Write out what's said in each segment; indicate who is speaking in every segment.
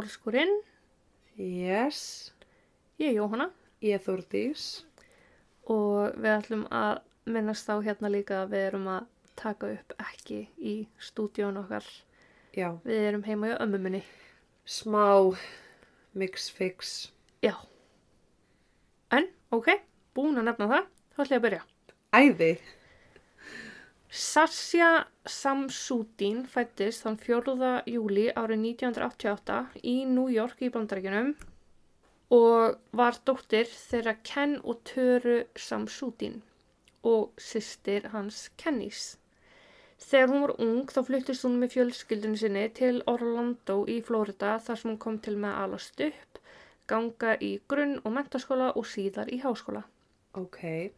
Speaker 1: Mórskúrin.
Speaker 2: Yes.
Speaker 1: Ég er Jóhanna
Speaker 2: Ég er Þórdís.
Speaker 1: og við ætlum að minnast á hérna líka að við erum að taka upp ekki í stúdíón okkar.
Speaker 2: Já.
Speaker 1: Við erum heima í ömmu minni.
Speaker 2: Smá mix fix.
Speaker 1: Já. En, ok, búin að nefna það, þá ætlum ég að byrja.
Speaker 2: Æði.
Speaker 1: Sasha Samsudin fættist þann 4. júli árið 1988 í New York í Bandarækjunum og var dóttir þeirra Ken og Töru Samsudin og sýstir hans Kennys. Þegar hún var ung þá fluttist hún með fjölskyldinu sinni til Orlando í Florida þar sem hún kom til með að alast upp, ganga í grunn- og mentaskóla og síðar í háskóla.
Speaker 2: Ok.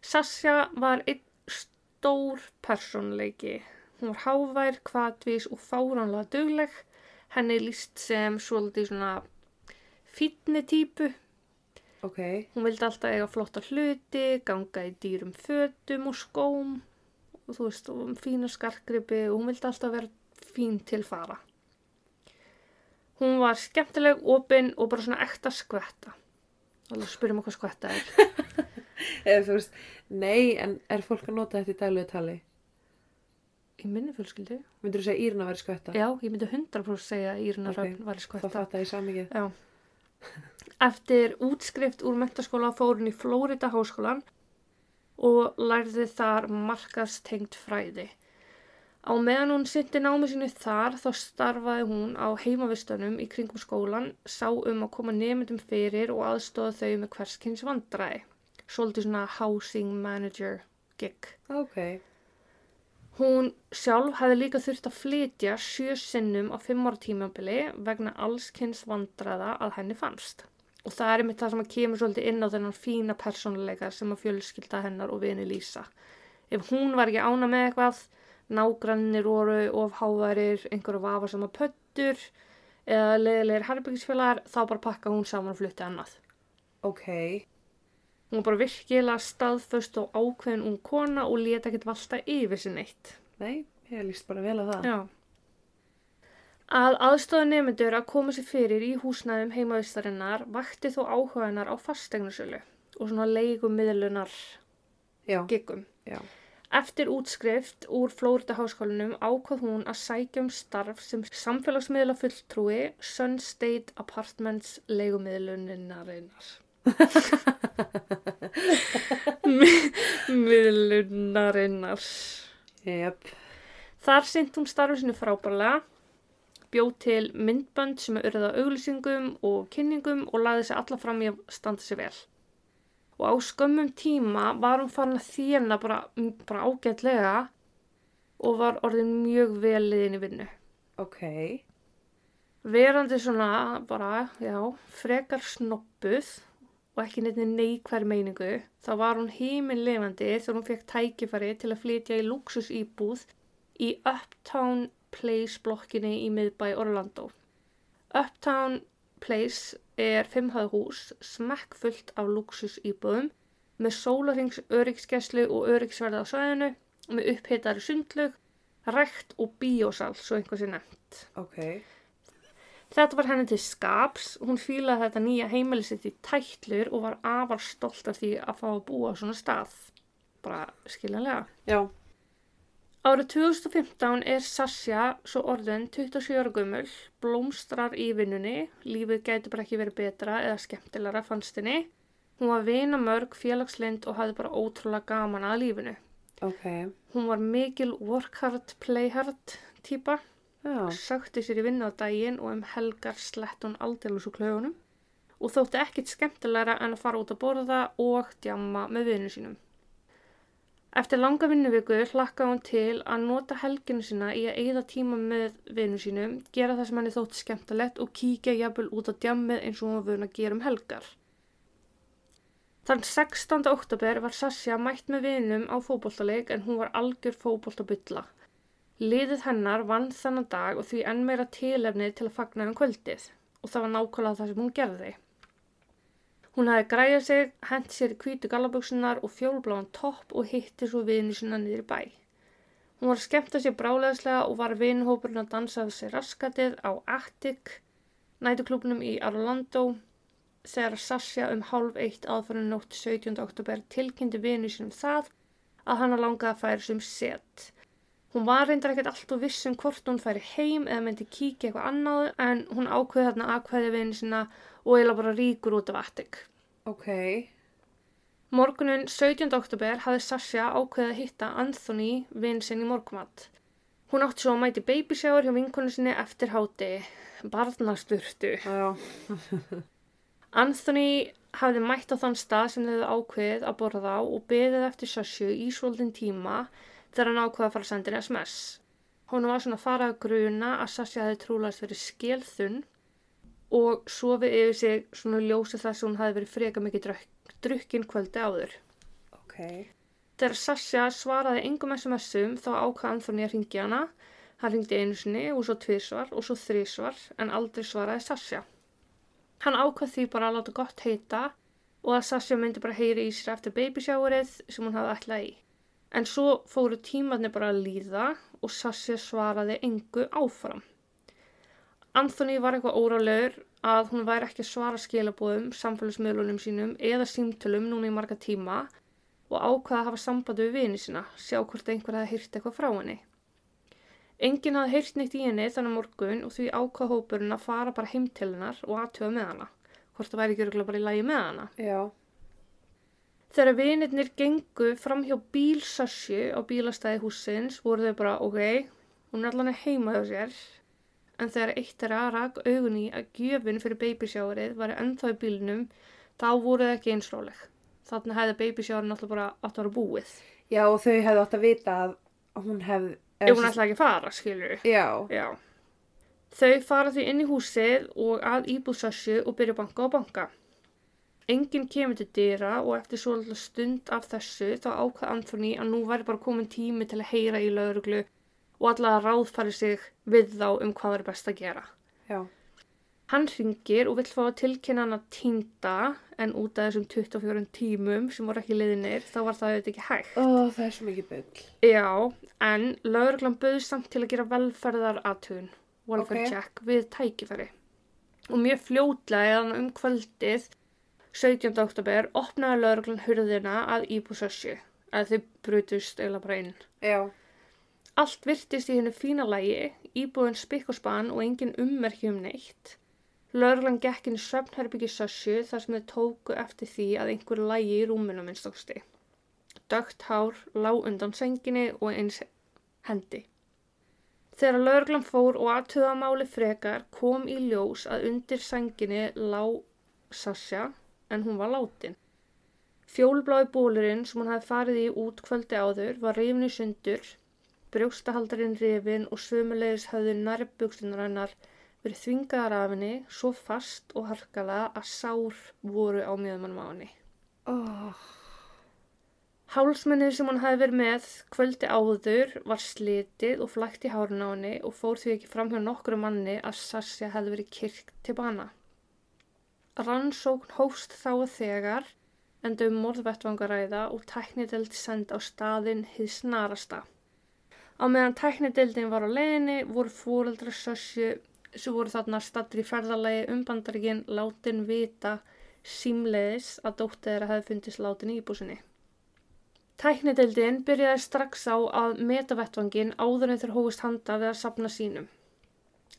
Speaker 1: Sasha var einn stór persónleiki. Hún var hávær, kvatvís og fáránlega dugleg. Henni líst sem svolítið svona fítni típu.
Speaker 2: Ok.
Speaker 1: Hún vildi alltaf eiga flotta hluti, ganga í dýrum fötum og skóm og þú veist, og fína skarkgripi og hún vildi alltaf vera fín til fara. Hún var skemmtileg, opinn og bara svona ekta skvetta. Alveg spyrjum hvað skvetta er.
Speaker 2: Eða þú veist, nei, en er fólk að nota þetta í daglegu tali?
Speaker 1: Í minni fjölskyldu.
Speaker 2: Myndur þú segja Írna verið skvetta?
Speaker 1: Já, ég myndi 100% segja að Írina
Speaker 2: Ok,
Speaker 1: okay. Röfn var
Speaker 2: Þá fattar ég samikið.
Speaker 1: Já. Eftir útskrift úr mentaskóla fór hún í Flórida háskólan og lærði þar markastengt fræði. Á meðan hún syndi námi sinni þar þá starfaði hún á heimavistunum í kringum skólan, sá um að koma nefndum fyrir og aðstóða þau með hverskins vandræði. Svolítið svona housing manager gig.
Speaker 2: Ok.
Speaker 1: Hún sjálf hefði líka þurft að flytja sjö sinnum á fimm ára tímabili vegna allskynns vandræða að henni fannst. Og það er einmitt það sem að kemur svolítið inn á þennan fína persónuleika sem að fjölskylda hennar og vini lýsa. Ef hún var ekki ána með eitthvað, nágrannir voru of háværir, einhverju vafa sama pöttur eða leðilegir herbyggisfélagar, þá bara pakka hún saman og flutti annað.
Speaker 2: Ok.
Speaker 1: Hún var bara virkilega staðföst og ákveðin ung kona og leta ekkert valta yfir sinni eitt.
Speaker 2: Nei, ég líst bara vel að það.
Speaker 1: Já. Að aðstofa nefnendur að koma sér fyrir í húsnæðum heimavistarinnar vakti þó áhuga hennar á fastegnusölu og svona leigumiðlunar
Speaker 2: Já.
Speaker 1: giggum. Eftir útskrift úr Flórida háskólanum ákvað hún að sækja um starf sem samfélagsmiðla fulltrúi Sun State Apartments leigumiðlunarinnar. Mi- Miðlunarinnar.
Speaker 2: Jep.
Speaker 1: Þar sint hún starfið sinu frábærlega, bjóð til myndbönd sem er urða auglýsingum og kynningum og laði sig alla fram í að standa sig vel. Og á skömmum tíma var hún farin að þjána bara, bara ágætlega og var orðin mjög vel liðin í vinnu.
Speaker 2: Ok.
Speaker 1: Verandi svona bara, já, frekar snoppuð og ekki neitt neikværi meiningu, þá var hún heiminn lifandi þegar hún fekk tækifæri til að flytja í luxusýbúð í Uptown Place blokkinni í miðbæ Orlando. Uptown Place er fimmhæð hús, smekkfullt af luxusýbúðum með sólarings öryggsgæslu og öryggsverði á svæðinu, með upphittari sundlug, rekt og bíósal, svo einhver sé nefnt.
Speaker 2: Ok.
Speaker 1: Þetta var henni til skaps, hún fílaði þetta nýja heimili sitt í tætlur og var afar stolt af því að fá að búa á svona stað. Bara skiljanlega.
Speaker 2: Já.
Speaker 1: Árið 2015 er Sasha svo orðin 27 ára gömul, blómstrar í vinnunni, lífið gæti bara ekki verið betra eða skemmtilegra fannst henni. Hún var vina mörg, félagslind og hafði bara ótrúlega gaman að lífinu.
Speaker 2: Ok.
Speaker 1: Hún var mikil work hard, play hard típa
Speaker 2: Já.
Speaker 1: Sökti sér í vinnu á daginn og um helgar slett hún aldrei úr klögunum og þótti ekkit skemmtilegra en að fara út að borða og djamma með vinnu sínum. Eftir langa vinnuviku hlakkaði hún til að nota helginu sína í að eigða tíma með vinnu sínum, gera það sem henni þótti skemmtilegt og kíkja jafnvel út á djammið eins og hún var vun að gera um helgar. Þann 16. oktober var Sasja mætt með vinum á fótboltaleik en hún var algjör fótboltabylla. Liðið hennar vann þannan dag og því enn meira tilefni til að fagna um kvöldið og það var nákvæmlega það sem hún gerði. Hún hafi græjað sig, hent sér í hvítu gallaböksunar og fjólbláan topp og hitti svo vinu sinna niður í bæ. Hún var að skemmta sér bráleðslega og var vinhópurinn að dansa við sér raskatið á Attic, nætuklubnum í Orlando, þegar Sasha um hálf eitt aðfarinu nótt 17. oktober tilkynnti vinu sínum það að hann langaði að færa sem set. Hún var reyndar ekkert allt og viss um hvort hún færi heim eða myndi kíkja eitthvað annað en hún ákveði þarna aðkvæði vinu sína og eiginlega bara ríkur út af Attic.
Speaker 2: Ok.
Speaker 1: Morgunin 17. oktober hafði Sasha ákveðið að hitta Anthony vinn sinn í morgumat. Hún átti svo að mæti babyshower hjá vinkonu sinni eftir háti, barnasturtu.
Speaker 2: Já.
Speaker 1: Anthony hafði mætt á þann stað sem þau ákveðið að borða á og beðið eftir Sasha í svolítinn tíma þegar hann ákveði að fara að senda henni SMS. Hún var svona að fara að gruna að Sasha hefði trúlega verið skilþunn og sofið yfir sig svona ljósið þess að hún hefði verið freka mikið drukk drukkin kvöldi áður.
Speaker 2: Ok.
Speaker 1: Þegar Sasha svaraði engum SMS-um þá ákvað Anthony að ringi hana. Hann ringdi einu sinni og svo tvísvar og svo þrísvar en aldrei svaraði Sasha. Hann ákvað því bara að láta gott heita og að Sasha myndi bara heyri í sér eftir babyshowerið sem hún hafði ætlað í. En svo fóru tímarnir bara að líða og Sasha svaraði engu áfram. Anthony var eitthvað órálegur að hún væri ekki svara skilabóðum, samfélagsmiðlunum sínum eða símtölum núna í marga tíma og ákvaða að hafa sambandi við vini sína, sjá hvort einhver hefði hýrt eitthvað frá henni. Enginn hafði hýrt neitt í henni þannig morgun og því ákvaða hópurinn að fara bara heim til hennar og aðtöfa með hana, hvort það væri ekki örgulega bara í lagi með hana.
Speaker 2: Já.
Speaker 1: Þegar vinirnir gengu fram hjá bílsasju á bílastæði húsins voru þau bara, ok, hún er allan heima hjá sér, en þegar eitt er að rak augun í að gjöfin fyrir babysjáurið var ennþá í bílnum, þá voru það ekki einsróleg. Þannig hefði babysjáurinn alltaf bara átt að vera búið.
Speaker 2: Já, og þau hefðu átt að vita að hún hefði...
Speaker 1: Ef hún ætlaði ekki að fara, skilur.
Speaker 2: Já.
Speaker 1: Já. Þau fara því inn í húsið og að íbúðsassu og byrja banka og banka. Enginn kemur til dýra og eftir svolítið stund af þessu þá ákvað Anthony að nú væri bara komin tími til að heyra í lauruglu og allavega ráðfæri sig við þá um hvað er best að gera.
Speaker 2: Já.
Speaker 1: Hann ringir og vill fá að tilkynna hann að týnda en út af þessum 24 tímum sem voru ekki liðinir þá var það auðvitað ekki hægt.
Speaker 2: Ó, það er svo mikið byll.
Speaker 1: Já, en lauruglan bauð samt til að gera velferðar aðtun, welfare
Speaker 2: Ok.
Speaker 1: check, við tækifæri. Og mjög fljótlega eða um kvöldið 17. oktober opnaði lauruglan hurðina að íbúsössu, að þau brutust eða bara inn.
Speaker 2: Já.
Speaker 1: Allt virtist í hennu fína lagi, íbúðin spikk og spann og engin ummerki um neitt. Lörglan gekk inn í söfnherbyggi Sassu þar sem þau tóku eftir því að einhver lagi í rúminu minnstoksti. Dögt hár lá undan senginni og eins hendi. Þegar lörglan fór og aðtöða máli frekar kom í ljós að undir senginni lá Sasha en hún var látin. Fjólblái bólurinn sem hún hafði farið í út kvöldi áður var rifin í sundur brjóstahaldarinn rifin og sömulegis hafði nærbuksunar hennar verið þvingaðar af henni svo fast og harkala að sár voru á miðumannum á henni.
Speaker 2: Ó,
Speaker 1: Hálsmennið sem hún hafði verið með kvöldi áður var slitið og flækt í hárun á henni og fór því ekki fram hjá nokkru manni að Sasja hefði verið kirkt til bana. Rannsókn hófst þá þegar enda um morðvettvangaræða og tæknideld send á staðinn hið snarasta. Á meðan tæknideldin var á leiðinni voru fóreldra Sasju sem voru þarna stattur í ferðalagi um bandaríkin látin vita símleiðis að dóttið þeirra hefði fundist látin í íbúsinni. Tæknideildin byrjaði strax á að meta vettvangin áður en þeir hófust handa við að sapna sínum.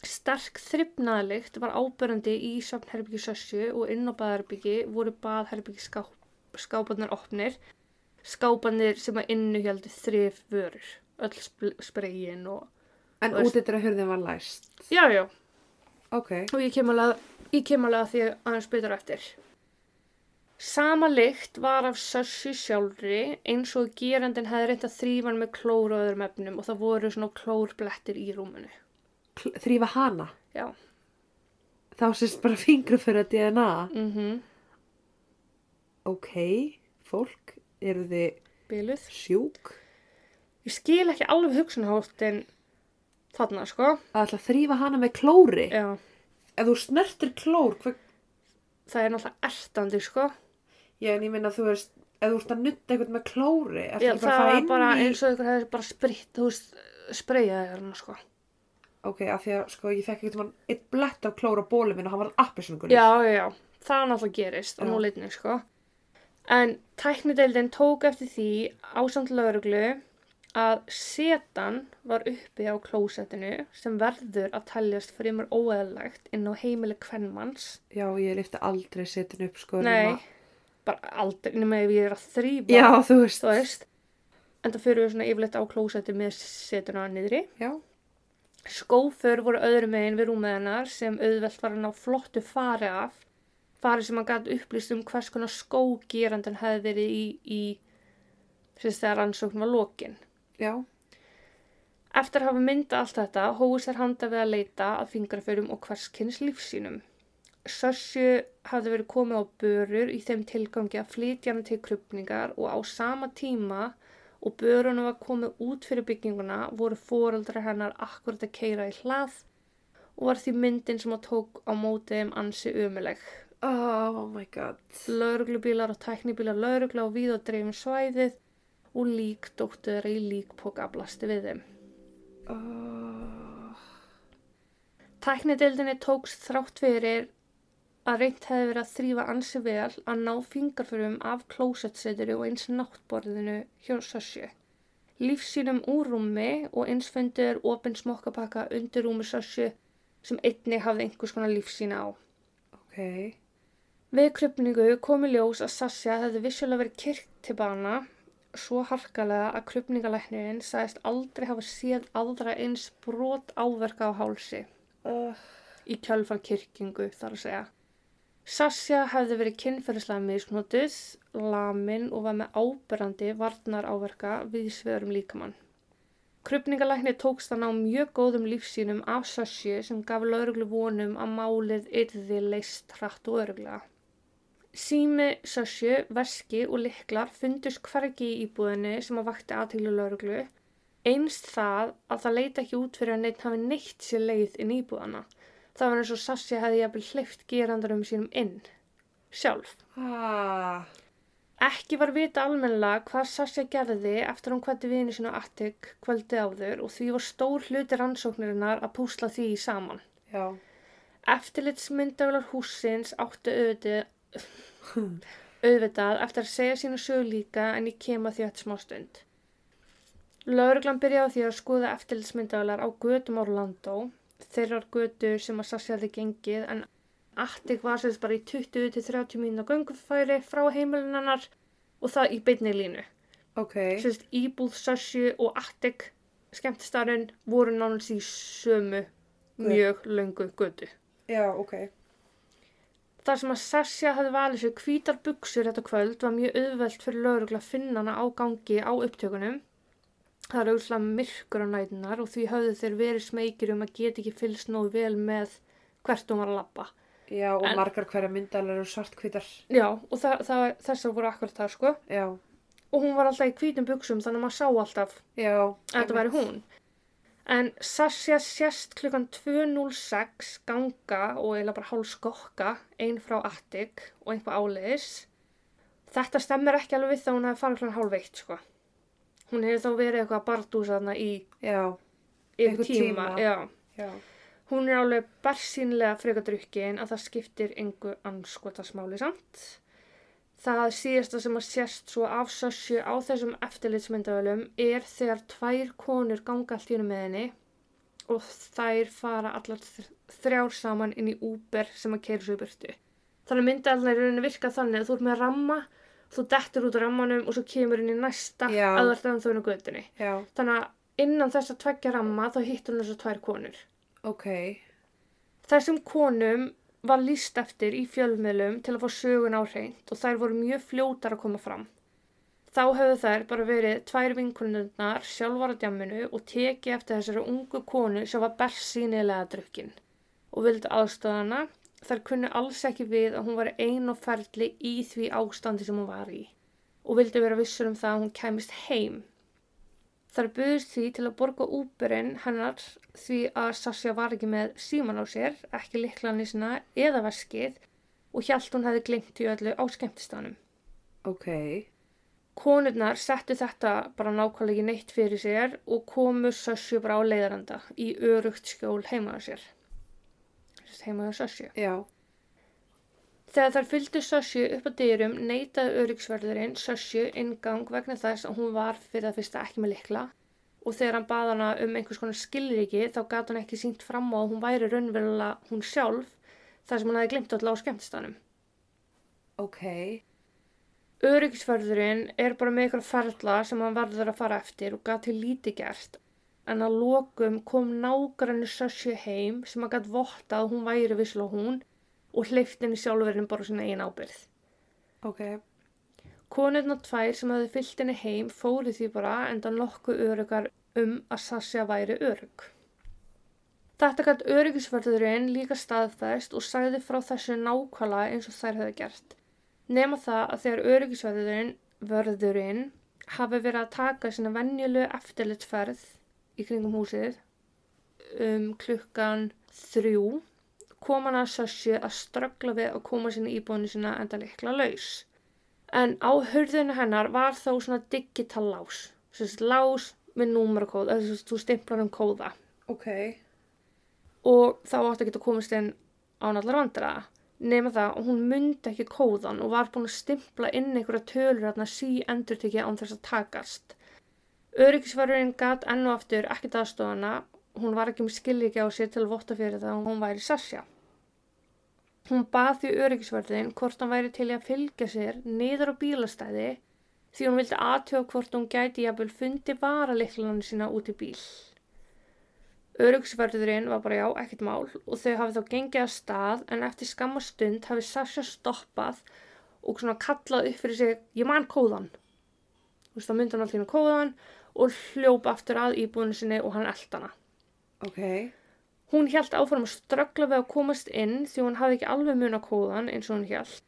Speaker 1: Sterk þryfnaðlikt var ábyrjandi í sapnherbyggi Sössju og inn á baðherbyggi voru baðherbyggi skáp, skápanir opnir, skápanir sem að innuhjaldi þrif vörur, öll sp- sprayin og...
Speaker 2: en útidra hurðin var læst.
Speaker 1: Já, já,
Speaker 2: Ok.
Speaker 1: og ég kem alveg, að því aðeins betur eftir. Sama lykt var af Sössu sjálfri eins og gerandin hefði reynt að þrýfa hann með klór og öðrum efnum og það voru svona klórblettir í rúmunu.
Speaker 2: Þrýfa hana.
Speaker 1: Já.
Speaker 2: Þá sést bara fingur fyrir DNA.
Speaker 1: Mm
Speaker 2: Ok, fólk, eru þið
Speaker 1: Biluð.
Speaker 2: sjúk?
Speaker 1: Ég skil ekki alveg hugsunaháttin þarna, sko.
Speaker 2: Að þrýfa hana með klóri.
Speaker 1: Já.
Speaker 2: Ef þú snertir klór, hvað...
Speaker 1: Það er náttúrulega ertandi, sko.
Speaker 2: Já, en ég minna þú veist, ef þú ert að nutta eitthvað með klóri, er
Speaker 1: Já,
Speaker 2: bara að
Speaker 1: það
Speaker 2: inn
Speaker 1: bara
Speaker 2: í...
Speaker 1: eins og ykkur hefði bara spritt, þú veist, spreyjaði hérna, sko.
Speaker 2: Ok, af því að, sko, ég fekk eitthvað eitt blett af klóra bólum minn og hann var appisungur.
Speaker 1: Já, já, já, það er náttúrulega gerist á
Speaker 2: Já.
Speaker 1: núleitni, sko. En tæknideildin tók eftir því ásamt lauruglu að setan var uppi á klósettinu sem verður að teljast fremur óeðlegt inn á heimili kvennmanns.
Speaker 2: Já, ég lifti aldrei setin upp, sko.
Speaker 1: Nei,
Speaker 2: nema-
Speaker 1: bara aldrei, nema ef ég er að þrýfa,
Speaker 2: Já, þú veist.
Speaker 1: þú veist. En það fyrir við svona yfirleitt á klósetti með setuna niðri.
Speaker 2: Já.
Speaker 1: Skófur voru öðru megin við rúmið hennar sem auðvelt var að ná flottu fari af. Fari sem hann gæti upplýst um hvers konar skó gerandin hefði verið í, í sérst þegar rannsókn var lokin.
Speaker 2: Já.
Speaker 1: Eftir að hafa myndað allt þetta, hóðu sér handa við að leita að fingraförum og hverskins lífsínum. Sössju hafði verið komið á börur í þeim tilgangi að flytja hann til krupningar og á sama tíma og börunum var komið út fyrir bygginguna voru fóraldra hennar akkurat að keira í hlað og var því myndin sem að tók á mótiðum ansi umuleg.
Speaker 2: Oh my god.
Speaker 1: Lauruglubílar og tæknibílar laurugla á víð og dreifum svæðið og lík dóttu þeirra í líkpoka blasti við þeim.
Speaker 2: Oh.
Speaker 1: Tæknideildinni tókst þrátt fyrir að reynt hefði verið að þrýfa ansi vel að ná fingarförum af klósettseturu og eins náttborðinu hjá Sössju. Lífsýnum úr rúmi og eins fundur opinn smokkapakka undir rúmi Sössju sem einnig hafði einhvers konar lífsýna á.
Speaker 2: Ok.
Speaker 1: Við krupningu komi ljós að Sasja hefði vissulega verið kyrkt til bana svo harkalega að krupningalæknirinn sagðist aldrei hafa séð aðra eins brot áverka á hálsi
Speaker 2: Uh,
Speaker 1: í kjölfar kirkingu þar að segja. Sasja hefði verið kynferðislega misnotuð, lamin og var með áberandi varnar áverka við sveðurum líkamann. Krupningalækni tókst að ná mjög góðum lífsýnum af Sasju sem gaf lauruglu vonum að málið yrði leist hratt og öruglega. Sími Sasju, veski og liklar fundust hvergi í íbúðinni sem að vakti aðteglu lauruglu Einst það að það leita ekki út fyrir að neitt hafi neitt sér leið inn í íbúðana. Það var eins og Sassi hefði jafnvel hleyft gerandarum sínum inn. Sjálf.
Speaker 2: ah.
Speaker 1: Ekki var vita almennilega hvað Sassi gerði eftir hún kvætti vini sínu Attic kvöldi áður og því var stór hluti rannsóknirinnar að púsla því saman.
Speaker 2: Já.
Speaker 1: Eftirlitsmyndavilar húsins áttu auðvitað, auðvitað eftir að segja sínu sög líka en ég kem að því eftir smá stund. Lauruglan byrjaði á því að skoða eftirlitsmyndavilar á götum Orlando, þeirrar götu sem að Sassi hefði gengið en Attic var sérst bara í 20-30 mínúna göngufæri frá heimilinannar og það í beinni línu.
Speaker 2: Ok.
Speaker 1: Sérst íbúð Sassi og Attic skemmtistarinn voru nánast í sömu mjög löngu götu.
Speaker 2: Já, ok.
Speaker 1: Þar sem að Sasja hefði valið sér hvítar buksur þetta kvöld var mjög auðvelt fyrir laurugla að finna hana á gangi á upptökunum. Það er auðvitað myrkur á nætunar og því höfðu þeir verið smekir um að geta ekki fylgst nógu vel með hvert hún var að labba.
Speaker 2: Já, og
Speaker 1: En-
Speaker 2: margar hverja myndalar eru svartkvítar.
Speaker 1: Já, og það, það, þessar voru akkurat það, sko.
Speaker 2: Já.
Speaker 1: Og hún var alltaf í hvítum buksum þannig að maður sá alltaf
Speaker 2: Já.
Speaker 1: að þetta væri hún. En Sasja sést klukkan 2.06 ganga og eiginlega bara hálf skokka, ein frá Attic og einhvað áleiðis. Þetta stemmir ekki alveg við þá hún hefði farið klukkan hálf eitt, sko. Hún hefði þá verið eitthvað að bardúsa þarna í
Speaker 2: Já. Einhvern
Speaker 1: tíma.
Speaker 2: tíma.
Speaker 1: Já.
Speaker 2: Já.
Speaker 1: Hún er alveg bersýnlega frekadrukkin að það skiptir engu anskotasmáli samt. Það síðasta sem að sést svo af Sassu á þessum eftirlitsmyndavölum er þegar tvær konur ganga allt í hennu með henni og þær fara allar þr- þrjár saman inn í Uber sem að keira svo í burtu. Þannig að myndaðalna er rauninni virka þannig að þú ert með ramma, þú dettur út úr rammanum og svo kemur inn í næsta
Speaker 2: Já.
Speaker 1: að er þú inn á göttunni.
Speaker 2: Já.
Speaker 1: Þannig að innan þess að tveggja ramma þá hittur hún þessar tvær konur.
Speaker 2: Ok.
Speaker 1: Þessum konum var líst eftir í fjölmiðlum til að fá sögun á hreint og þær voru mjög fljótar að koma fram. Þá hefðu þær bara verið tvær vinkunundnar sjálfar á djamminu og tekið eftir þessari ungu konu sem var bersýnilega drukkin og vildi aðstöðana. Þær kunni alls ekki við að hún var ein og ferli í því ástandi sem hún var í og vildi vera vissur um það að hún kæmist heim. Þar buðist því til að borga úberinn hennar því að Sasja var ekki með síman á sér, ekki liklanisina eða veskið og hjælt hún hefði glemt í öllu á skemmtistanum.
Speaker 2: Ok.
Speaker 1: Konurnar settu þetta bara nákvæmlega ekki neitt fyrir sér og komu Sössju bara á leiðaranda í örugt skjól heimaða sér. Heimaða Sössju.
Speaker 2: Já.
Speaker 1: Þegar þær fylgdu Sössju upp á dyrum neitaði öryggsverðurinn Sössju ingang vegna þess að hún var fyrir það fyrsta ekki með likla og þegar hann bað hana um einhvers konar skilriki þá gæti hann ekki sínt fram á að hún væri raunverulega hún sjálf þar sem hann hefði glimt alltaf á skemmtistanum.
Speaker 2: Ok.
Speaker 1: Öryggisverðurinn er bara með ykkur ferla sem hann verður að fara eftir og gæti lítið gert en að lokum kom nágrannu Sössju heim sem hann gæti votta að hún væri vissla hún og hleyfti henni sjálfurinn bara sína einn ábyrð.
Speaker 2: Ok.
Speaker 1: Konurna tvær sem hafði fyllt henni heim fóru því bara enda nokkuð örugar um að Sasja væri örug. Þetta gætt öryggisverðurinn líka staðfæst og sagði frá þessu nákvæmlega eins og þær höfðu gert. Nema það að þegar öryggisverðurinn vörðurinn hafi verið að taka sína venjulegu eftirlitsferð í kringum húsið um klukkan þrjú kom hann að Sassi að ströggla við að koma sinni íbúinu sína enda likla laus. En á hurðinu hennar var þó svona digital lás, svona lás með númerakóð, þess að þú stimplar um kóða
Speaker 2: Ok.
Speaker 1: og þá átti að geta komist inn án allar vandræða. Nema það og hún myndi ekki kóðan og var búin að stimpla inn einhverja tölur þarna sí endur tekið án þess að takast. Öryggisverðurinn gat enn og aftur ekkert aðstofana, hún var ekki með skilíki á sér til að votta fyrir það og hún væri Sasja. Hún bað því öryggisverðin hvort hann væri til í að fylgja sér niður á bílastæði því hún vildi aðtjóða hvort hún gæti jafnvel fundi varaliklanu sína út í bíl. Öryggisverðurinn var bara já, ekkert mál og þau hafið þá gengið að stað en eftir skamma stund hafið Sasha stoppað og svona kallað upp fyrir sig, ég man kóðan. Þú veist, þá myndi hann alltaf hérna kóðan og hljópa aftur að íbúinu sinni og hann eldana.
Speaker 2: Ok.
Speaker 1: Hún hjælt áfram að ströggla við að komast inn því hún hafði ekki alveg mun á kóðan eins og hún hjælt.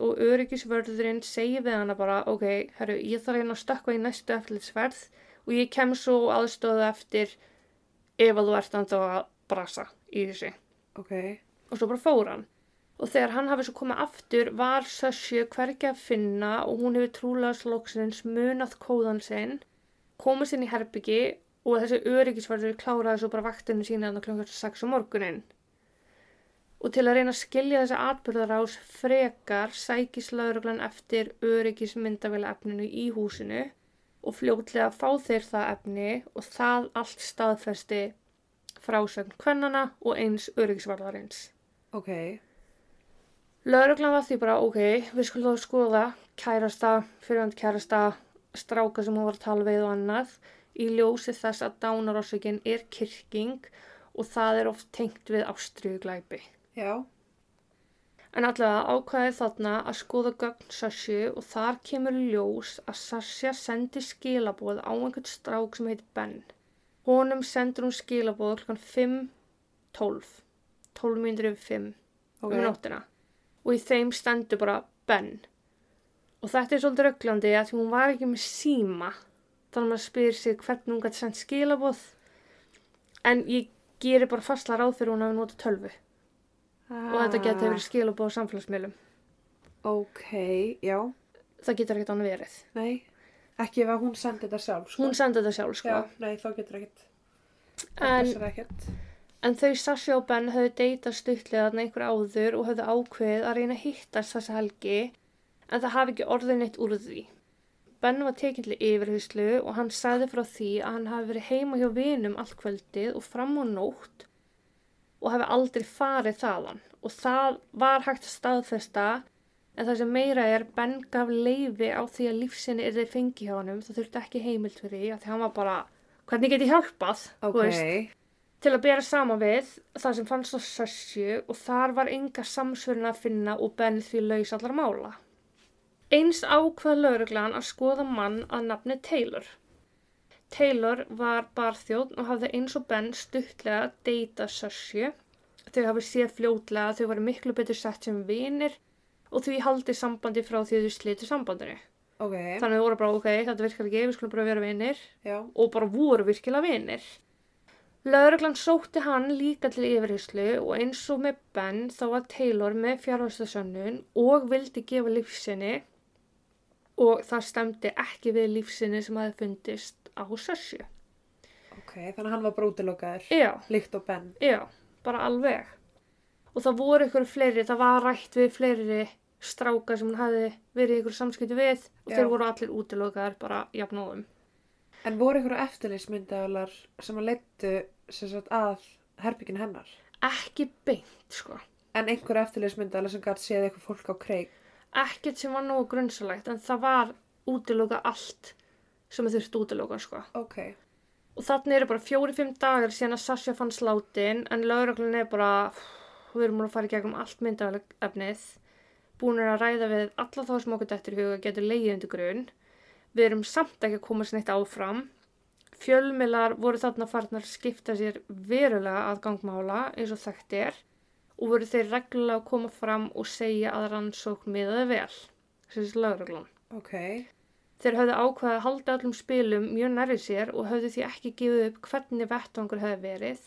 Speaker 1: Og öryggisvörðurinn segi við hana bara, ok, herru, ég þarf hérna að stökka í næstu eftirlitsverð og ég kem svo aðstöðu eftir ef að þú ert ennþá að brasa í þessu.
Speaker 2: Ok.
Speaker 1: Og svo bara fór hann. Og þegar hann hafi svo komið aftur var Sössju hvergi að finna og hún hefur trúlega slóksins munað kóðan sinn, komist inn í herbyggi og þessi öryggisvarður kláraði svo bara vaktinu sína þannig klokkur 6 um morgunin. Og til að reyna að skilja þessi atbyrðarás frekar sækis lauruglan eftir öryggismyndavila efninu í húsinu og fljótlega fá þeir það efni og það allt staðfesti frásögn kvennana og eins öryggisvarðarins.
Speaker 2: Ok.
Speaker 1: Lauruglan var því bara, ok, við skulum þá skoða kærasta, fyrirvænt kærasta, stráka sem hún var að tala við og annað í ljósi þess að dánarorsökin er kyrking og það er oft tengt við ástriðuglæpi.
Speaker 2: Já.
Speaker 1: En allavega ákvæði þarna að skoða gögn Sassi og þar kemur ljós að Sassi sendi skilaboð á einhvern strák sem heit Ben. Honum sendur hún skilaboð klukkan 5.12, 12 mínútur yfir 5
Speaker 2: Ok.
Speaker 1: um nóttina og í þeim stendur bara Ben. Og þetta er svolítið rögglandi að því hún var ekki með síma þannig að maður spyr sig hvernig hún gæti sendt skilaboð en ég gerir bara fastla ráð fyrir hún við nota tölvu og þetta getur verið skilaboð á samfélagsmiðlum.
Speaker 2: Ok, já.
Speaker 1: Það getur ekkert annað verið.
Speaker 2: Nei. Ekki ef að hún sendi þetta sjálf, sko.
Speaker 1: Hún sendi þetta sjálf, sko.
Speaker 2: Já, nei, þá getur ekkert.
Speaker 1: En, en þau Sassi og Ben höfðu deytað stuttlega einhver áður og höfðu ákveðið að reyna að hittast þessa helgi en það hafi ekki orðið neitt úr því. Ben var tekinn til yfirhyslu og hann sagði frá því að hann hafi verið heima hjá vinum allt kvöldið og fram á nótt og hafi aldrei farið þaðan og það var hægt að staðfesta en það sem meira er Ben gaf leifi á því að lífsinni er þeir fengi hjá honum það þurfti ekki heimild fyrir því að hann var bara hvernig get ég hjálpað þú
Speaker 2: Ok.
Speaker 1: veist, til að bera saman við það sem fannst á Sössju og þar var enga samsvörun að finna og Ben því laus allar mála. Eins ákvað lauruglan að skoða mann að nafni Taylor. Taylor var barþjóðn og hafði eins og Ben stuttlega deyta Sössju. Þau hafði séð fljótlega að þau varu miklu betur sett sem vinir og því haldi sambandi frá því þau slitu sambandinu.
Speaker 2: Ok.
Speaker 1: Þannig að þau voru bara, ok, þetta virkar ekki, við skulum bara vera vinir
Speaker 2: Já.
Speaker 1: og bara voru virkilega vinir. Lauruglan sótti hann líka til yfirheyslu og eins og með Ben þá var Taylor með fjárhástasönnun og vildi gefa lífsinni og það stemdi ekki við lífsinni sem hafi fundist á Sassu.
Speaker 2: Ok, þannig að hann var brótilokaður.
Speaker 1: Já,
Speaker 2: Líkt og Ben.
Speaker 1: já, bara alveg. Og það voru ykkur fleiri, það var rætt við fleiri strákar sem hún hafi verið ykkur samskipti við og
Speaker 2: Já.
Speaker 1: þeir voru allir útilokaðar bara jafnóðum.
Speaker 2: En voru ykkur eftirlýsmyndaðalar sem að leittu sagt að herbyggin hennar?
Speaker 1: Ekki beint, sko.
Speaker 2: En einhver eftirlýsmyndaðalar sem gæti séð eitthvað fólk á kreik?
Speaker 1: Ekkert sem var nógu grunnsalegt en það var útiloka allt sem þau þurfti útiloka, sko.
Speaker 2: Ok.
Speaker 1: Og þannig eru bara fjóri-fimm dagar síðan að Sasha fann slátin en lögreglun er bara, við erum múin að fara í gegnum allt myndafnið, búin að ræða við alla þá sem okkur dættir huga getur leiðið undir grunn. Við erum samt ekki að koma sér neitt áfram. Fjölmiðlar voru þarna farnar skipta sér verulega að gangmála eins og þekkt er og voru þeir reglulega að koma fram og segja að rannsókn miðaði vel, þessi lögreglun.
Speaker 2: Ok.
Speaker 1: Þeir höfðu ákveðið að halda öllum spilum mjög nærri sér og höfðu því ekki gefið upp hvernig vettvangur hefði verið,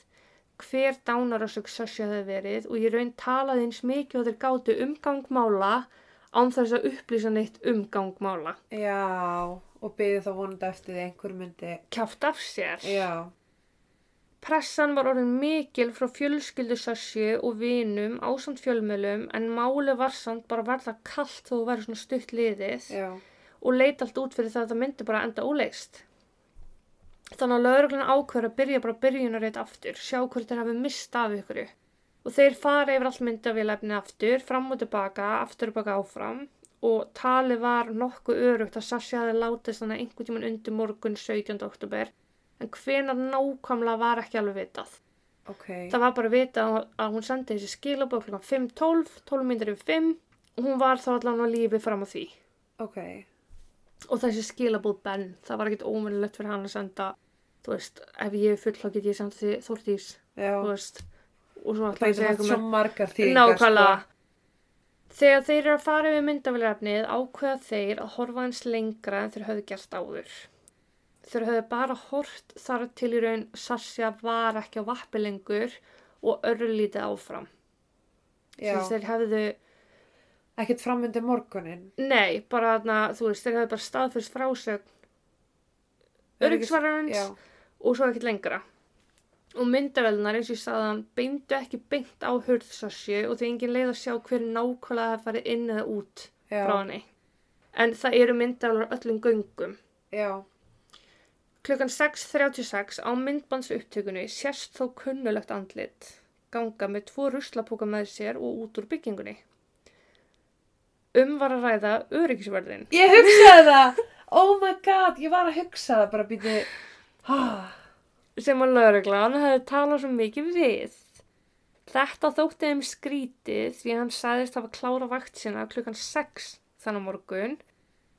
Speaker 1: hver dánarásök Sasha hefði verið og ég raun talaði eins mikið og þeir gátu umgangmála án þess að upplýsa neitt umgangmála.
Speaker 2: Já, og byggði þá vonandi eftir því einhver myndi.
Speaker 1: Kjáft af sér.
Speaker 2: Já.
Speaker 1: Pressan var orðin mikil frá fjölskyldu Sasha og vinum ásamt fjölmjölum en máli var samt bara verða kallt þó að vera svona stutt liðið.
Speaker 2: Já.
Speaker 1: og leit allt út fyrir það að það myndi bara enda óleist. Þannig að lögreglun ákveður að byrja bara byrjunarreit aftur, sjá hvort þeir hafi mist af ykkur. Og þeir fara yfir allt myndavélefni aftur, fram og tilbaka, aftur og baka áfram og talið var nokkuð örugt að Sassi hafi látist þannig einhvern tíman undir morgun 17. oktober en hvenar nákvæmlega var ekki alveg vitað.
Speaker 2: Ok.
Speaker 1: Það var bara vitað að hún sendi þessi skilabók kl. 5.12, 12 myndir yfir 5 og hún var þá allan á lífi fram á því.
Speaker 2: Ok.
Speaker 1: Og þessi skilabóð Ben, það var ekkert ómennilegt fyrir hann að senda, þú veist, ef ég er full þá get ég senda því Þórtís, þú veist, og svo
Speaker 2: Það
Speaker 1: ætla ég að
Speaker 2: er svo margar
Speaker 1: með
Speaker 2: þýðingar.
Speaker 1: nákvæmlega. Þegar þeir eru að fara yfir myndafélagefnið ákveða þeir að horfa eins lengra en þeir höfðu gert áður. Þeir höfðu bara hort þar til í raun Sasja var ekki á vappi lengur og örlítið áfram.
Speaker 2: Já.
Speaker 1: Þess þeir hefðu,
Speaker 2: Ekkert framöndi morgunin.
Speaker 1: nei, bara þarna, þú veist, þeir hefðu bara staðfyrst frásögn öryggisvararins
Speaker 2: Já.
Speaker 1: og svo ekkert lengra. Og myndavelnar eins og ég sagði hann beindu ekki beint á hurðsassi og því engin leið að sjá hver nákvæmlega það farið inn eða út
Speaker 2: Já.
Speaker 1: frá henni. En það eru myndavelar á öllum göngum.
Speaker 2: Já.
Speaker 1: Klukkan 6.36 á myndbands upptökunni sérst þó kunnulegt andlit ganga með tvo ruslapóka með sér og út úr byggingunni. Um var að ræða öryggisverðin.
Speaker 2: Ég hugsaði það. Oh my god, ég var að hugsa það bara býti. Ah.
Speaker 1: sem að lauruglan hefði talað svo mikið við. Þetta þótti þeim skrítið því hann sagðist hafa klára vakt sinna klukkan 6 þannig morgun